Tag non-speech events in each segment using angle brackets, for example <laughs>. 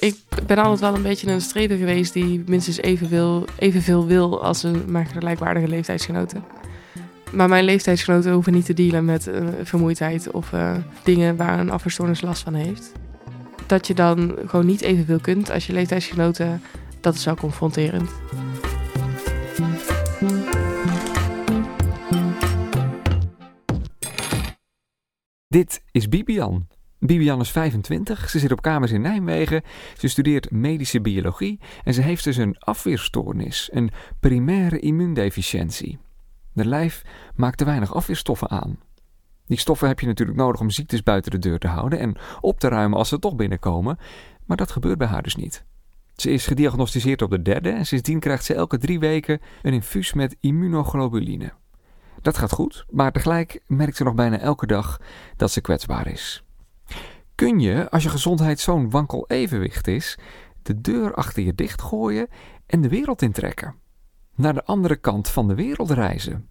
Ik ben altijd wel een beetje een strever geweest die minstens evenveel, evenveel wil als een maar gelijkwaardige leeftijdsgenoten. Maar mijn leeftijdsgenoten hoeven niet te dealen met uh, vermoeidheid of uh, dingen waar een afverstoornis last van heeft. Dat je dan gewoon niet evenveel kunt als je leeftijdsgenoten, dat is wel confronterend. Dit is Bibian. Bibian is 25, ze zit op kamers in Nijmegen, ze studeert medische biologie en ze heeft dus een afweerstoornis, een primaire immuundeficiëntie. De lijf maakt te weinig afweerstoffen aan. Die stoffen heb je natuurlijk nodig om ziektes buiten de deur te houden en op te ruimen als ze toch binnenkomen, maar dat gebeurt bij haar dus niet. Ze is gediagnosticeerd op de derde en sindsdien krijgt ze elke drie weken een infuus met immunoglobuline. Dat gaat goed, maar tegelijk merkt ze nog bijna elke dag dat ze kwetsbaar is. Kun je, als je gezondheid zo'n wankel evenwicht is, de deur achter je dichtgooien en de wereld intrekken? Naar de andere kant van de wereld reizen?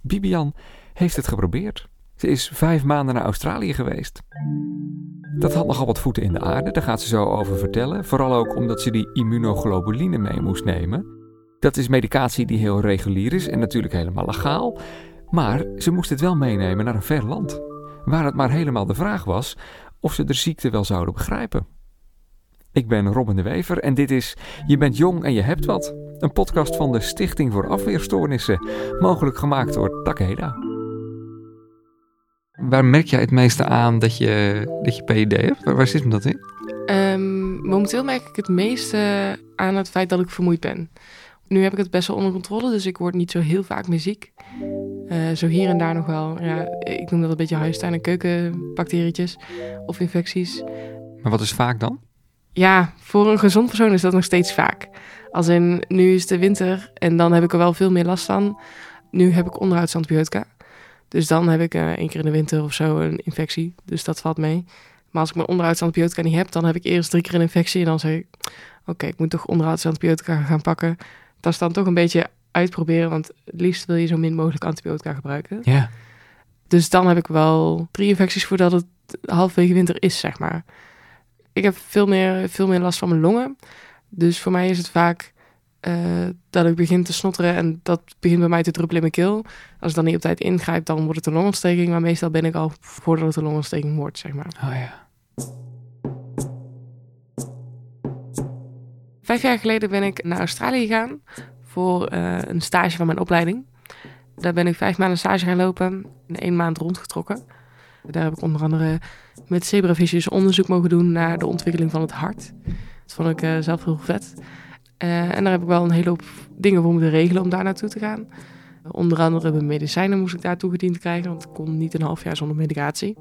Bibian heeft het geprobeerd. Ze is vijf maanden naar Australië geweest. Dat had nogal wat voeten in de aarde, daar gaat ze zo over vertellen. Vooral ook omdat ze die immunoglobuline mee moest nemen. Dat is medicatie die heel regulier is en natuurlijk helemaal legaal. Maar ze moest het wel meenemen naar een ver land. Waar het maar helemaal de vraag was of ze de ziekte wel zouden begrijpen. Ik ben Robin de Wever en dit is Je bent jong en je hebt wat. Een podcast van de Stichting voor Afweerstoornissen, mogelijk gemaakt door Takeda. Waar merk jij het meeste aan dat je, dat je PID hebt? Waar, zit me dat in? Um, momenteel merk ik het meeste aan het feit dat ik vermoeid ben. Nu heb ik het best wel onder controle, dus ik word niet zo heel vaak meer ziek. Uh, zo hier en daar nog wel. Ja, ik noem dat een beetje huistuin- en keukenbacterietjes of infecties. Maar wat is vaak dan? Ja, voor een gezond persoon is dat nog steeds vaak. Als in, nu is het de winter en dan heb ik er wel veel meer last van. Nu heb ik onderhoudsantibiotica. Dus dan heb ik uh, één keer in de winter of zo een infectie. Dus dat valt mee. Maar als ik mijn onderhoudsantibiotica niet heb, dan heb ik eerst drie keer een infectie. En dan zeg ik, oké, ik moet toch onderhoudsantibiotica gaan pakken. Dat is dan toch een beetje uitproberen, want het liefst wil je zo min mogelijk antibiotica gebruiken. Ja. Dus dan heb ik wel drie infecties voordat het halfwege winter is, zeg maar. Ik heb veel meer, veel meer last van mijn longen. Dus voor mij is het vaak uh, dat ik begin te snotteren en dat begint bij mij te druppelen in mijn keel. Als ik dan niet op tijd ingrijp, dan wordt het een longontsteking. Maar meestal ben ik al voordat het een longontsteking wordt, zeg maar. Oh ja. Vijf jaar geleden ben ik naar Australië gegaan voor uh, een stage van mijn opleiding. Daar ben ik vijf maanden stage gaan lopen en één maand rondgetrokken. Daar heb ik onder andere met zebravisjes onderzoek mogen doen naar de ontwikkeling van het hart. Dat vond ik uh, zelf heel vet. Uh, en daar heb ik wel een hele hoop dingen voor moeten regelen om daar naartoe te gaan. Onder andere mijn medicijnen moest ik daar toegediend krijgen, want ik kon niet een half jaar zonder medicatie.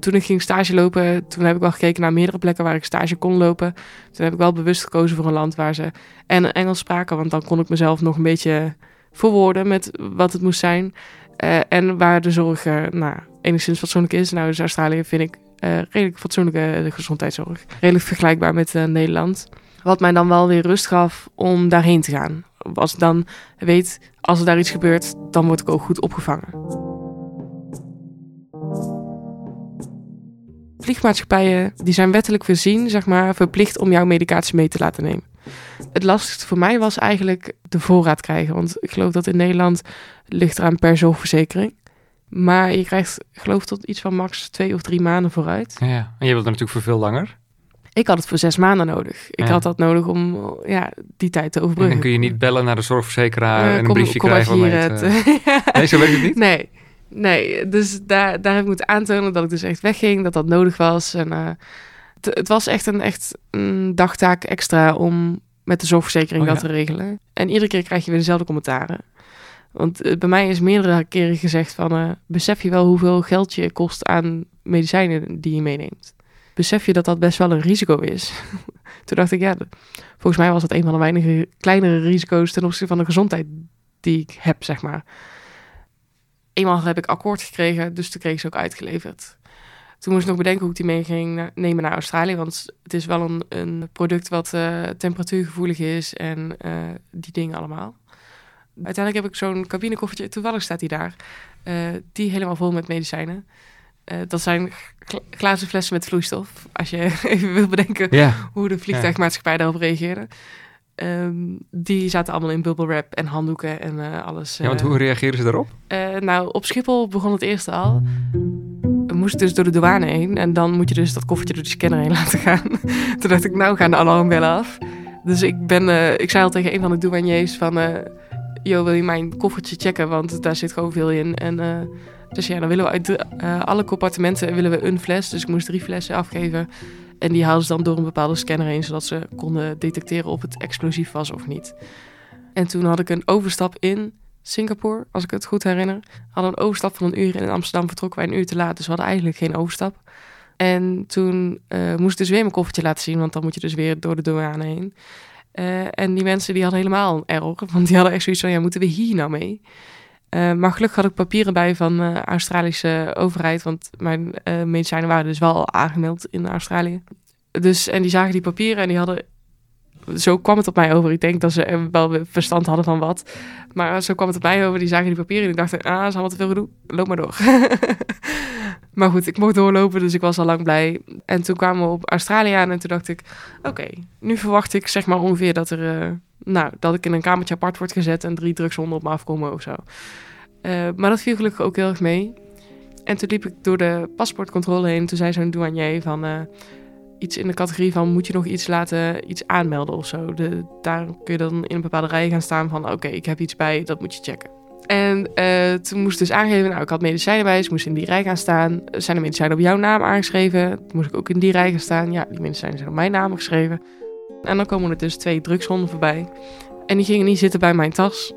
Toen ik ging stage lopen, toen heb ik wel gekeken naar meerdere plekken waar ik stage kon lopen. Toen heb ik wel bewust gekozen voor een land waar ze en Engels spraken, want dan kon ik mezelf nog een beetje verwoorden met wat het moest zijn. Uh, en waar de zorg uh, nou, enigszins fatsoenlijk is. Nou, dus Australië vind ik uh, redelijk fatsoenlijke gezondheidszorg. Redelijk vergelijkbaar met Nederland. Wat mij dan wel weer rust gaf om daarheen te gaan. Ik dan weet, als er daar iets gebeurt, dan word ik ook goed opgevangen. Vliegmaatschappijen die zijn wettelijk voorzien, zeg maar, verplicht om jouw medicatie mee te laten nemen. Het lastigste voor mij was eigenlijk de voorraad krijgen. Want ik geloof dat in Nederland ligt eraan per zorgverzekering. Maar je krijgt, geloof tot iets van max twee of drie maanden vooruit. Ja, en je wilt er natuurlijk voor veel langer. Ik had het voor zes maanden nodig. Ik Ja. had dat nodig om ja, die tijd te En overbruggen. dan kun je niet bellen naar de zorgverzekeraar Eh, en een briefje kom krijgen hier, het, het- eh, Nee, zo werkt het niet? <laughs> Nee, nee. Dus daar, daar heb ik moeten aantonen dat ik dus echt wegging, dat dat nodig was. En eh, het, het was echt een, echt een dagtaak extra om met de zorgverzekering Oh, dat ja. te regelen. En iedere keer krijg je weer dezelfde commentaren. Want eh, bij mij is meerdere keren gezegd van... eh, besef je wel hoeveel geld je kost aan medicijnen die je meeneemt? Besef je dat dat best wel een risico is? <laughs> Toen dacht ik, ja, volgens mij was dat een van de weinige kleinere risico's... ten opzichte van de gezondheid die ik heb, zeg maar. Eenmaal heb ik akkoord gekregen, dus toen kreeg ik ze ook uitgeleverd. Toen moest ik nog bedenken hoe ik die mee ging nemen naar Australië. Want het is wel een, een product wat eh, temperatuurgevoelig is en eh, die dingen allemaal. Uiteindelijk heb ik zo'n cabinekoffertje, toevallig staat die daar, eh, die helemaal vol met medicijnen. Dat zijn gla- glazen flessen met vloeistof. Als je <laughs> even wil bedenken Ja. hoe de vliegtuigmaatschappij daarop reageerde. Ehm, die zaten allemaal in bubble wrap en handdoeken en eh, alles. ja, want eh. hoe reageren ze daarop? Eh, nou, op Schiphol begon het eerste al. We moesten dus door de douane heen. En dan moet je dus dat koffertje door de scanner heen <laughs> laten gaan. Toen dacht ik, nou gaan de alarmbellen af. Dus ik, ben, ik zei al tegen een van de douaniers van... yo, wil je mijn koffertje checken? Want daar zit gewoon veel in. En, dus ja, dan willen we uit de- alle compartimenten willen we een fles. Dus ik moest drie flessen afgeven. En die haalden ze dan door een bepaalde scanner heen... zodat ze konden detecteren of het explosief was of niet. En toen had ik een overstap in Singapore, als ik het goed herinner. Hadden een overstap van een uur in Amsterdam vertrokken wij een uur te laat. Dus we hadden eigenlijk geen overstap. En toen eh, moest ik dus weer mijn koffertje laten zien, want dan moet je dus weer door de douane heen. Eh, en die mensen die hadden helemaal een want die hadden echt zoiets van, ja, moeten we hier nou mee? Eh, maar gelukkig had ik papieren bij van de Australische overheid, want mijn eh, medicijnen waren dus wel al aangemeld in Australië. Dus, en die zagen die papieren en die hadden, zo kwam het op mij over. Ik denk dat ze eh, wel verstand hadden van wat. Maar zo kwam het op mij over. Die zagen die papieren en die dachten, ah, dat is allemaal te veel gedoe. Loop maar door. <laughs> maar goed, ik mocht doorlopen, dus ik was al lang blij. En toen kwamen we op Australië aan en toen dacht ik, oké, nu verwacht ik zeg maar ongeveer dat er, eh, nou, dat ik in een kamertje apart word gezet en drie drugshonden op me afkomen of zo. Eh, maar dat viel gelukkig ook heel erg mee. En toen liep ik door de paspoortcontrole heen. Toen zei zo'n douanier van eh, iets in de categorie van moet je nog iets laten, iets aanmelden of zo. De, daar kun je dan in een bepaalde rij gaan staan van oké, ik heb iets bij, dat moet je checken. En eh, toen moest ik dus aangeven, nou ik had medicijnen bij, dus moest in die rij gaan staan. Zijn de medicijnen op jouw naam aangeschreven? Toen moest ik ook in die rij gaan staan. Ja, die medicijnen zijn op mijn naam geschreven. En dan komen er dus twee drugshonden voorbij. En die gingen niet zitten bij mijn tas.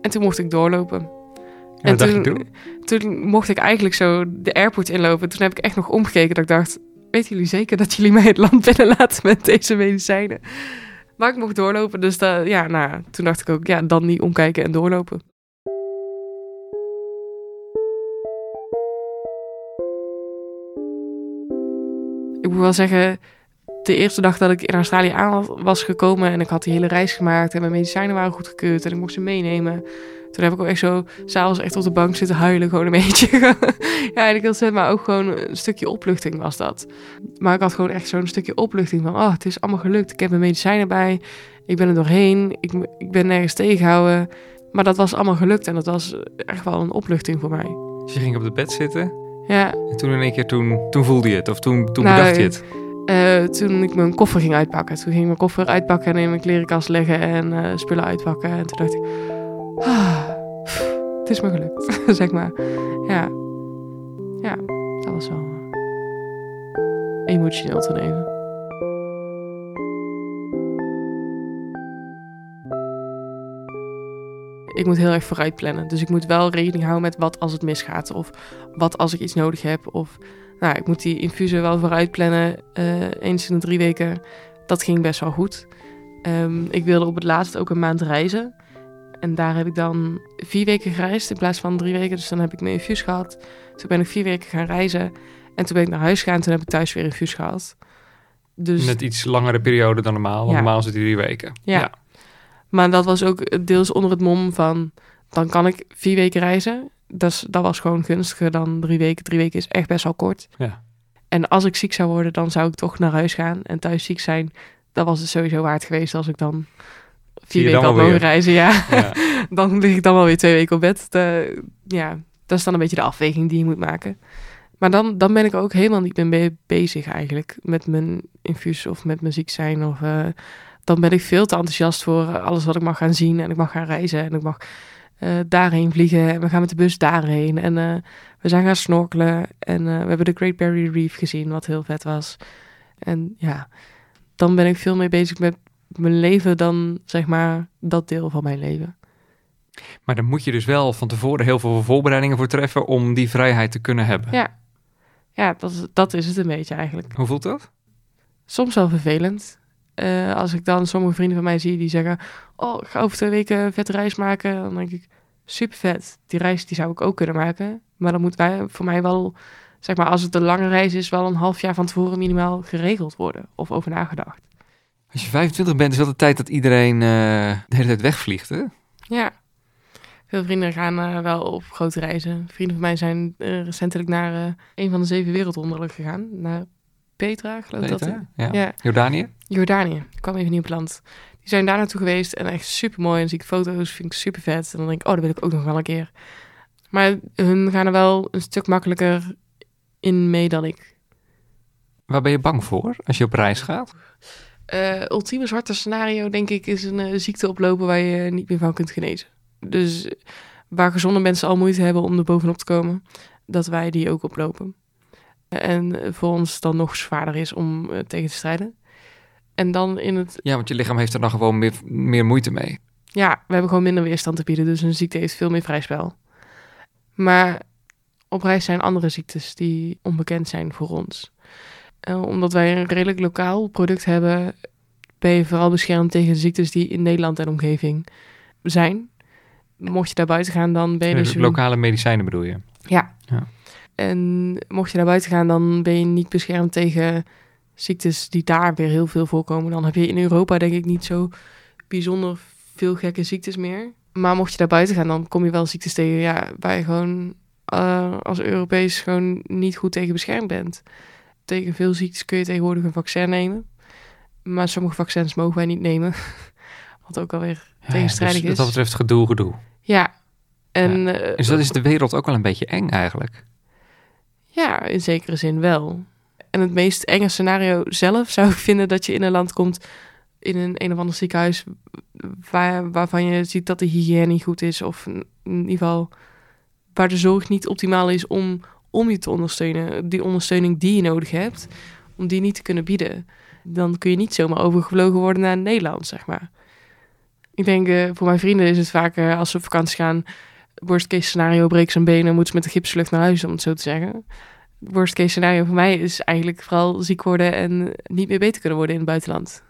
En toen mocht ik doorlopen. En dacht toen? toen mocht ik eigenlijk zo de airport inlopen. Toen heb ik echt nog omgekeken dat ik dacht... weten jullie zeker dat jullie mij het land <laughs> binnenlaten met deze medicijnen? Maar ik mocht doorlopen, dus ja, nou, toen dacht ik ook... ja, dan niet omkijken en doorlopen. Ik moet wel zeggen, de eerste dag dat ik in Australië aan was gekomen... en ik had die hele reis gemaakt en mijn medicijnen waren goedgekeurd... en ik mocht ze meenemen... Toen heb ik ook echt zo s'avonds echt op de bank zitten huilen, gewoon een beetje. <laughs> ja, en ik zeggen, maar ook gewoon een stukje opluchting was dat. Maar ik had gewoon echt zo'n stukje opluchting van, oh, het is allemaal gelukt. Ik heb mijn medicijnen bij, ik ben er doorheen, ik, ik ben nergens tegengehouden. Maar dat was allemaal gelukt en dat was echt wel een opluchting voor mij. Dus je ging op het bed zitten Ja, en toen in één keer, toen, toen voelde je het of toen, toen Nou, bedacht je het. eh, toen ik mijn koffer ging uitpakken. Toen ging ik mijn koffer uitpakken en in mijn klerenkast leggen en eh, spullen uitpakken. En toen dacht ik, <sighs> het is me gelukt, <laughs> zeg maar. Ja, ja, dat was wel eh, emotioneel te nemen. Ik moet heel erg vooruit plannen. Dus ik moet wel rekening houden met wat als het misgaat. Of wat als ik iets nodig heb. Of nou, ik moet die infusen wel vooruit plannen. eh, eens in de drie weken. Dat ging best wel goed. Ehm, ik wilde op het laatst ook een maand reizen. En daar heb ik dan vier weken gereisd in plaats van drie weken. Dus dan heb ik mijn infuus gehad. Toen ben ik vier weken gaan reizen. En toen ben ik naar huis gegaan. Toen heb ik thuis weer infuus gehad. Dus, Net iets langere periode dan normaal, want Ja. normaal zit het drie weken. Ja. Maar dat was ook deels onder het mom van... dan kan ik vier weken reizen. Dat, was gewoon gunstiger dan drie weken. Drie weken is echt best wel kort. Ja. En als ik ziek zou worden, dan zou ik toch naar huis gaan. En thuis ziek zijn, dat was het sowieso waard geweest... als ik dan vier weken had mogen reizen. Ja. Ja. <laughs> dan lig ik dan wel weer twee weken op bed. De- ja, dat is dan een beetje de afweging die je moet maken. Maar dan, dan ben ik ook helemaal niet meer mee bezig eigenlijk. Met mijn infuus of met mijn ziek zijn. Of, eh, dan ben ik veel te enthousiast voor eh, alles wat ik mag gaan zien. En ik mag gaan reizen. En ik mag eh, daarheen vliegen. En we gaan met de bus daarheen. En eh, we zijn gaan snorkelen. En eh, we hebben de Great Barrier Reef gezien, wat heel vet was. En ja, dan ben ik veel meer bezig met mijn leven dan zeg maar dat deel van mijn leven. Maar dan moet je dus wel van tevoren heel veel voorbereidingen voor treffen om die vrijheid te kunnen hebben. Ja, ja dat, is, dat is het een beetje eigenlijk. Hoe voelt dat? Soms wel vervelend. Eh, als ik dan sommige vrienden van mij zie die zeggen... Oh, ik ga over twee weken een vette reis maken. Dan denk ik, super vet. Die reis die zou ik ook kunnen maken. Maar dan moet wij, voor mij wel... Zeg maar, als het een lange reis is... wel een half jaar van tevoren minimaal geregeld worden. Of over nagedacht. Als je 25 bent, is dat de tijd dat iedereen eh, de hele tijd wegvliegt, hè? Ja. Veel vrienden gaan eh, wel op grote reizen. Vrienden van mij zijn eh, recentelijk naar een van de zeven wereldwonderen gegaan. Naar Petra, geloof ik dat. Ja. Ja. Jordanië? Jordanië. Ik kwam even niet op land. Die zijn daar naartoe geweest en echt super mooi. En dan zie ik foto's, vind ik super vet. En dan denk ik, oh, dat wil ik ook nog wel een keer. Maar hun gaan er wel een stuk makkelijker in mee dan ik. Waar ben je bang voor als je op reis gaat? Eh, ultieme zwarte scenario, denk ik, is een eh, ziekte oplopen waar je niet meer van kunt genezen. Dus eh, waar gezonde mensen al moeite hebben om er bovenop te komen, dat wij die ook oplopen. En voor ons dan nog zwaarder is om tegen te strijden. En dan in het Ja, want je lichaam heeft er dan gewoon meer, meer moeite mee. Ja, we hebben gewoon minder weerstand te bieden, dus een ziekte heeft veel meer vrij spel. Maar op reis zijn andere ziektes die onbekend zijn voor ons. Eh, omdat wij een redelijk lokaal product hebben, ben je vooral beschermd tegen ziektes die in Nederland en omgeving zijn. Mocht je daar buiten gaan, dan ben je dus... lokale medicijnen bedoel je? Ja. Ja. En mocht je naar buiten gaan, dan ben je niet beschermd tegen ziektes die daar weer heel veel voorkomen. Dan heb je in Europa denk ik niet zo bijzonder veel gekke ziektes meer. Maar mocht je daar buiten gaan, dan kom je wel ziektes tegen ja, waar je gewoon eh, als Europees gewoon niet goed tegen beschermd bent. Tegen veel ziektes kun je tegenwoordig een vaccin nemen. Maar sommige vaccins mogen wij niet nemen. <laughs> Wat ook alweer Ja, tegenstrijdig dus is. Wat dat betreft gedoe, gedoe. Ja. En, eh, Dus dat is de wereld ook wel een beetje eng eigenlijk. Ja, in zekere zin wel. En het meest enge scenario zelf zou ik vinden dat je in een land komt, in een een of ander ziekenhuis, waar, waarvan je ziet dat de hygiëne niet goed is. Of in ieder geval waar de zorg niet optimaal is om, om je te ondersteunen. Die ondersteuning die je nodig hebt, om die niet te kunnen bieden. Dan kun je niet zomaar overgevlogen worden naar Nederland, zeg maar. Ik denk, eh, voor mijn vrienden is het vaak eh, als ze op vakantie gaan, worst case scenario, breek zijn benen, moet ze met de gipslucht naar huis, om het zo te zeggen. Worst case scenario voor mij is eigenlijk vooral ziek worden en niet meer beter kunnen worden in het buitenland.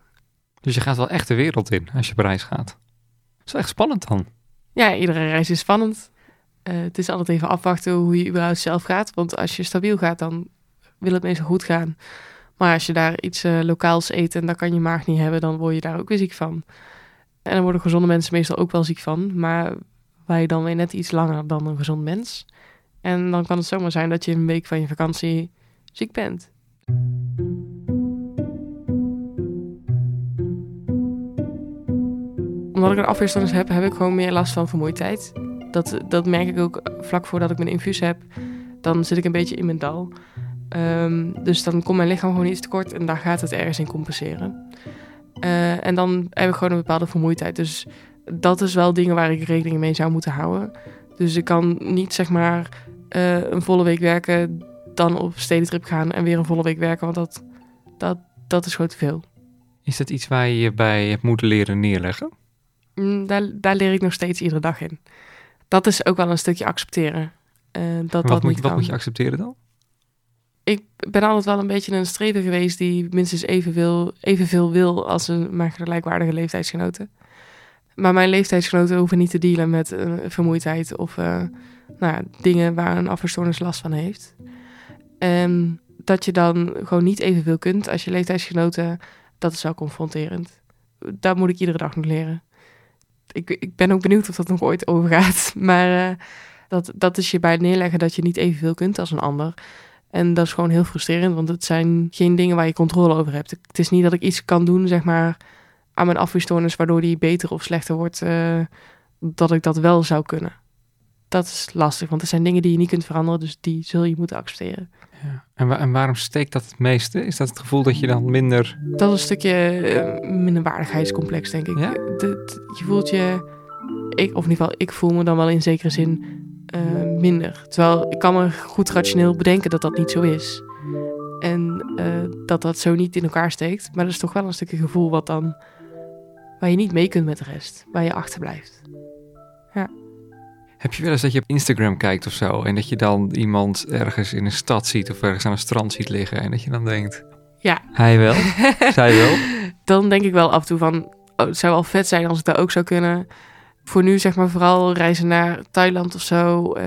Dus je gaat wel echt de wereld in als je op reis gaat. Dat is wel echt spannend dan. Ja, iedere reis is spannend. Eh, het is altijd even afwachten hoe je überhaupt zelf gaat. Want als je stabiel gaat, dan wil het meestal goed gaan. Maar als je daar iets eh, lokaals eet en dat kan je maag niet hebben, dan word je daar ook weer ziek van. En dan worden gezonde mensen meestal ook wel ziek van. Maar wij dan weer net iets langer dan een gezond mens. En dan kan het zomaar zijn dat je een week van je vakantie ziek bent. Omdat ik een afweerstoornis heb, heb ik gewoon meer last van vermoeidheid. Dat, dat merk ik ook vlak voordat ik mijn infuus heb. Dan zit ik een beetje in mijn dal. Ehm, dus dan komt mijn lichaam gewoon iets tekort en daar gaat het ergens in compenseren. Eh, en dan heb ik gewoon een bepaalde vermoeidheid. Dus dat is wel dingen waar ik rekening mee zou moeten houden. Dus ik kan niet zeg maar eh, een volle week werken, dan op stedentrip gaan en weer een volle week werken. Want dat, dat, dat is gewoon te veel. Is dat iets waar je je bij hebt moeten leren neerleggen? Mm, daar, daar leer ik nog steeds iedere dag in. Dat is ook wel een stukje accepteren. eh, dat wat, dat moet, niet wat moet je accepteren dan? Ik ben altijd wel een beetje een strever geweest die minstens evenveel, evenveel wil als een maar gelijkwaardige leeftijdsgenoten. Maar mijn leeftijdsgenoten hoeven niet te dealen met eh, vermoeidheid of eh, nou, ja, dingen waar een afweerstoornis last van heeft. En dat je dan gewoon niet evenveel kunt als je leeftijdsgenoten, dat is wel confronterend. Dat moet ik iedere dag nog leren. Ik, ik ben ook benieuwd of dat nog ooit overgaat. <laughs> Maar eh, dat, dat is je bij het neerleggen dat je niet evenveel kunt als een ander. En dat is gewoon heel frustrerend, want het zijn geen dingen waar je controle over hebt. Het is niet dat ik iets kan doen, zeg maar, aan mijn afweerstoornis, waardoor die beter of slechter wordt, eh, dat ik dat wel zou kunnen. Dat is lastig, want er zijn dingen die je niet kunt veranderen, dus die zul je moeten accepteren. Ja. En, wa- en waarom steekt dat het meeste? Is dat het gevoel dat je dan minder... Dat is een stukje eh, minderwaardigheidscomplex, denk ik. Ja? De- je voelt je, ik, of in ieder geval, ik voel me dan wel in zekere zin eh, minder. Terwijl ik kan me goed rationeel bedenken dat dat niet zo is. En eh, dat dat zo niet in elkaar steekt. Maar dat is toch wel een stukje gevoel wat dan, waar je niet mee kunt met de rest. Waar je achterblijft. Heb je wel eens dat je op Instagram kijkt of zo... en dat je dan iemand ergens in een stad ziet... of ergens aan een strand ziet liggen... en dat je dan denkt... Ja. Hij wel, <laughs> zij wel. dan denk ik wel af en toe van, oh, het zou wel vet zijn als ik dat ook zou kunnen. Voor nu zeg maar vooral reizen naar Thailand of zo. eh,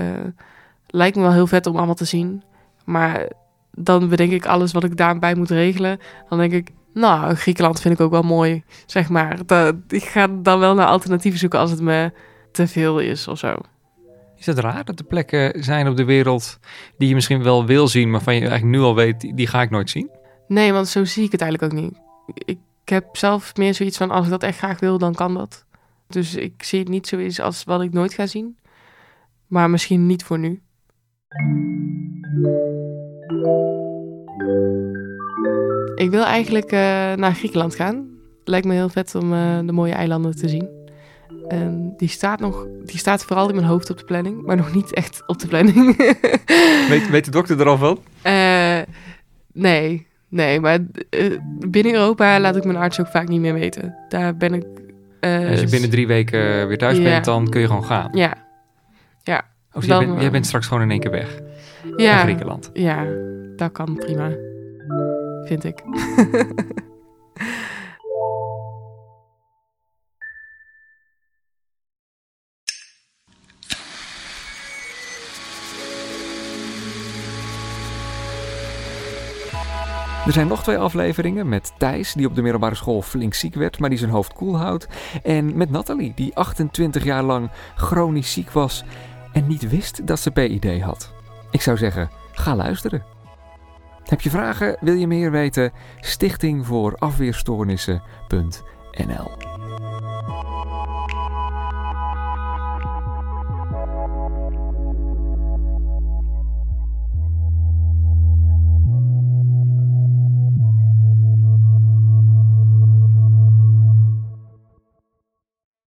lijkt me wel heel vet om allemaal te zien. Maar dan bedenk ik alles wat ik daarbij moet regelen. Dan denk ik, nou, Griekenland vind ik ook wel mooi, zeg maar. Dat, ik ga dan wel naar alternatieven zoeken als het me te veel is of zo. Is het raar dat er plekken zijn op de wereld die je misschien wel wil zien, maar van je eigenlijk nu al weet, die, ga ik nooit zien? Nee, want zo zie ik het eigenlijk ook niet. Ik heb zelf meer zoiets van, als ik dat echt graag wil, dan kan dat. Dus ik zie het niet zoiets als wat ik nooit ga zien. Maar misschien niet voor nu. Ik wil eigenlijk eh, naar Griekenland gaan. Lijkt me heel vet om eh, de mooie eilanden te zien. En die staat, nog, die staat vooral in mijn hoofd op de planning, maar nog niet echt op de planning. <laughs> weet, weet de dokter er al van? Uh, nee, nee, maar binnen Europa laat ik mijn arts ook vaak niet meer weten. Daar ben ik. Als je binnen drie weken weer thuis bent, dan kun je gewoon gaan. Ja. Ja. Of dus jij, bent, jij bent straks gewoon in één keer weg. Ja. Naar Griekenland. Ja, dat kan prima. Vind ik. <laughs> Er zijn nog twee afleveringen met Thijs, die op de middelbare school flink ziek werd, maar die zijn hoofd koel houdt. En met Nathalie, die 28 jaar lang chronisch ziek was en niet wist dat ze PID had. Ik zou zeggen, ga luisteren. Heb je vragen? Wil je meer weten? Stichting voor afweerstoornissen.nl